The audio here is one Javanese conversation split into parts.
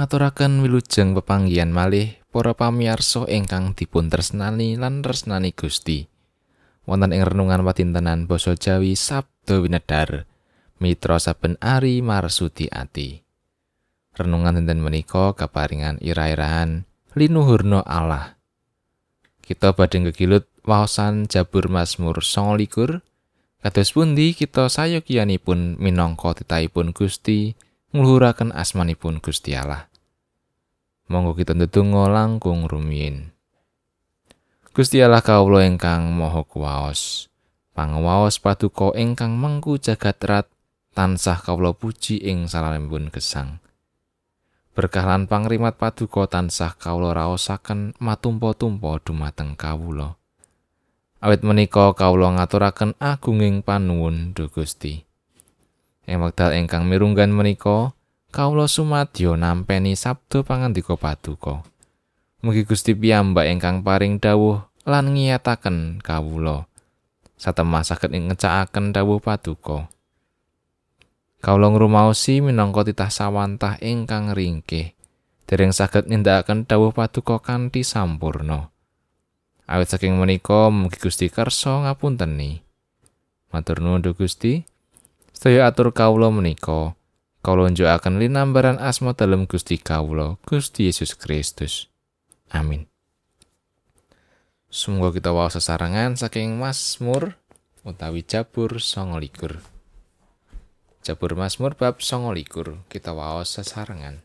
ngaturaken wilujeng pepanggihan malih para pamirsa ingkang dipun tresnani lan tresnani Gusti. Wonten ing renungan watintenan basa Jawi Sabdo Winedar, mitra saben ari marsudi ati. Renungan dinten menika kaparingan ira-irahan linuhurna Allah. Kita badhe gegilut waosan Jabur Mazmur 29 Kados pundi kita sayogianipun minangka titahipun Gusti ngluhuraken asmanipun Gusti Allah. Monggo kita ndedonga langkung rumiyin. Gusti Allah kawula ingkang Maha Kuwaos, pangawaos paduka ingkang mengku jagat rat tansah kawula puji ing salalembun gesang. Berkah lan pangrimat paduka tansah kawula raosaken matumpa-tumpa dumateng kawula. Awit menika kawula ngaturaken agunging panuwun Duh Gusti. Ing wekdal ingkang mirunggan menika, kawula sumadyo nampeni sabda pangandika paduka. Mugi Gusti piyambak ingkang paring dawuh lan ngiyataken kawula. Satemah saged ngecakaken dawuh paduka. Kawula ngrumaosi minangka titah sawantah ingkang ringkih, dereng saged nindakaken dawuh paduka kanthi sampurna. Awit saking menika mugi Gusti kersa ngapunteni. Matur nuwun Gusti. Sedaya atur kawula menika. Kawula njukaken linambaran asma dalem Gusti kawula, Gusti Yesus Kristus. Amin. Semoga kita waos sesarengan saking Mazmur utawi Jabur 29. Jabur Mazmur bab 29 kita waos sesarengan.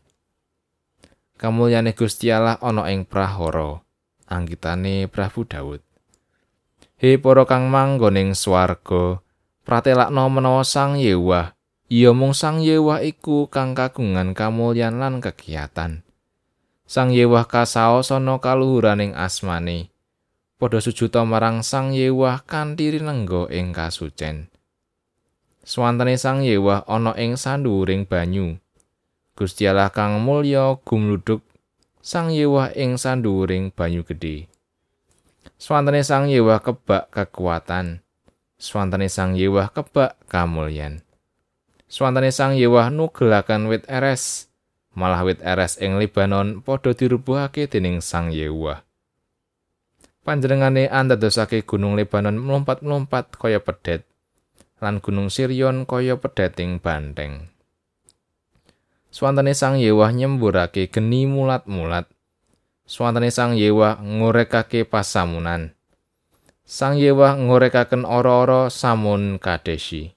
Kamulyane Gusti Allah ana ing prahara. anggitane Prabu Daud. He para kang manggoning swarga, pratelakno menawa Sang Yewah, iya mung Sang Yewah iku kang kagungan kamulyan lan kegiatan. Sang Yewah kasaosana kaluhuraning asmane. Padha sujuta marang Sang Yewah kanthi rinengga ing kasucen. Swantene Sang Yewah ana ing sanduwuring banyu. Gusti Allah kang mulya gumludhuk Sang Yewah ing sanduwuring banyu gedhe. Swantene Sang Yewah kebak kekuatan. Swantene Sang Yewah kebak kamulyan. Swantene Sang Yewah nugelaken wit eres. Malah wit eres ing Libanon padha dirubuhake dening Sang Yewah. Panjenengane andadosake gunung Libanon mlumpat-mlumpat kaya pedet lan gunung Sirion kaya pedeting banteng. Swantene Sang Yewah nyemburake geni mulat-mulat. Swantene Sang Yewah ngorekake pasamunan. Sang Yewah ngorekaken ora-ora samun kadesi.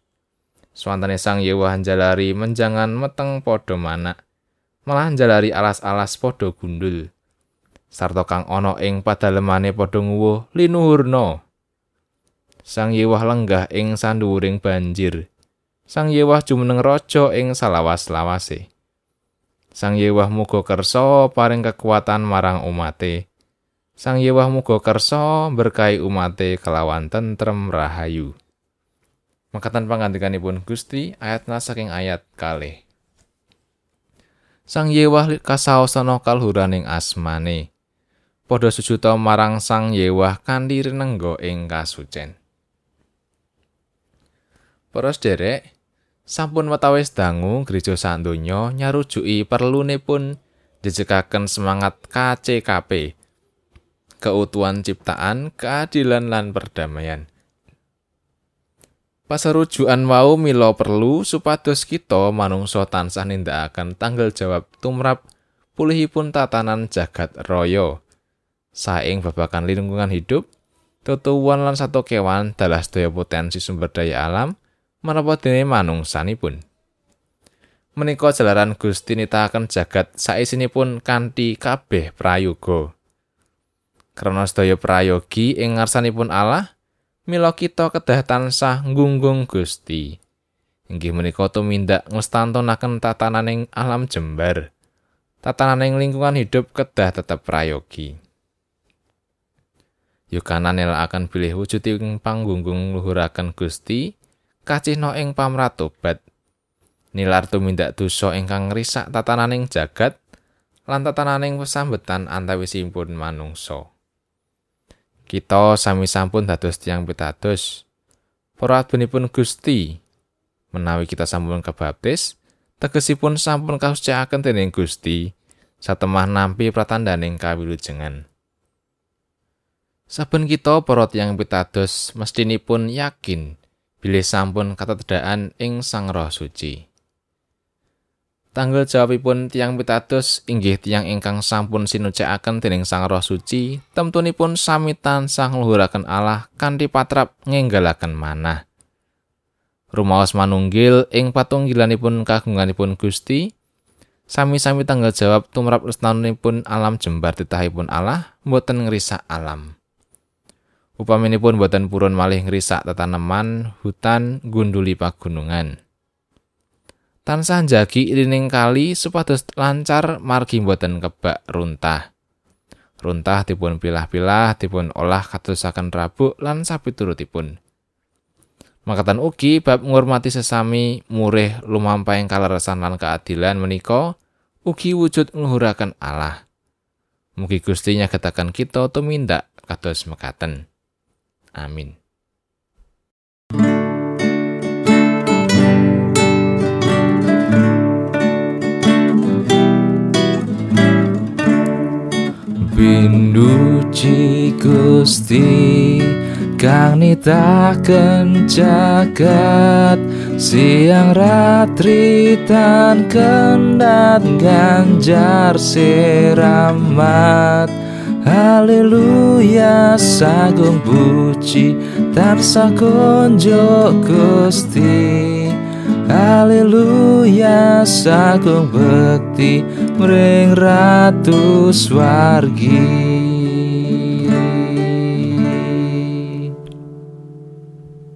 Swantene Sang Yewah njalari menjangan meteng padha manak. Malah njalari alas-alas padha gundul. Sarta kang ana ing padalemane padha nguwuh linuhurna. Sang Yewah lenggah ing sanduwuring banjir. Sang Yewah jumeneng raja ing salawas-lawase. Sang Yewah muga kersa paring kekuatan marang umate. Sang Yewah muga kersa berkahi umate kelawan tentrem rahayu. Makatan pangandikanipun Gusti ayatna saking ayat kalih. Sang Yewah kasaosana kalhuraning asmane. Padha sujuta marang Sang Yewah kanthi renengga ing kasucen. Para sederek, sampun watawis dangu gereja sandonya nyarujuki perlunipun jejekaken semangat KCKP keutuhan ciptaan, keadilan lan perdamaian. Pasarujukan wau mila perlu supados kita manungsa tansah nindakaken tanggal jawab tumrap pulihipun tatanan jagat raya. Saing babakan lingkungan hidup, tutuwan lan satu kewan dalah daya potensi sumber daya alam, menapa dene manungsanipun. Menika jalaran Gusti nitahaken jagat saisinipun kanthi kabeh prayoga. Krana sedaya prayogi ing ngarsanipun Allah, mila kita kedah tansah nggunggung Gusti. Inggih menika tumindak ngestantunaken tatananing alam jembar. Tatananing lingkungan hidup kedah tetep prayogi. Yukana akan pilih wujud ing panggunggung luhuraken Gusti, kacihna ing pamratobat nilar tumindak dosa ingkang ngrisak tatananing jagat lan tatananing pesambetan antawisipun manungsa kita sami sampun dados tiang pitados para adbenipun Gusti menawi kita sampun kebaptis tegesipun sampun kasucikaken dening Gusti satemah nampi pratandaning kawilujengan. Saben kita para tiyang pitados mestinipun yakin bilih sampun katedhakan ing Sang Roh Suci. Tanggal jawabipun tiang pitados inggih tiang ingkang sampun sinucakaken dening Sang Roh Suci, temtunipun sami tansah ngluhuraken Allah kanthi patrap ngenggalaken manah. Rumaos manunggil ing patunggilanipun kagunganipun Gusti, sami-sami tanggal jawab tumrap restanipun alam jembar titahipun Allah, mboten ngrisak alam. Upaminipun boten purun malih ngrisak tetaneman, hutan, gunduli pagunungan. Tansah jagi irining kali supados lancar margi boten kebak runtah. Runtah dipun pilah-pilah dipun olah katusaken rabuk lan sapiturutipun. Makatan ugi bab ngurmati sesami murih lumampahing kaleresan lan keadilan menika ugi wujud ngluhuraken Allah. Mugi Gusti nyagetaken kita tumindak kados mekaten. Amin. Gusti kang nitaken jagat siang ratri tan kendat ganjar siramat Haleluya sagung puji tansah konjo Gusti. Haleluya sagung bekti mring ratu swargi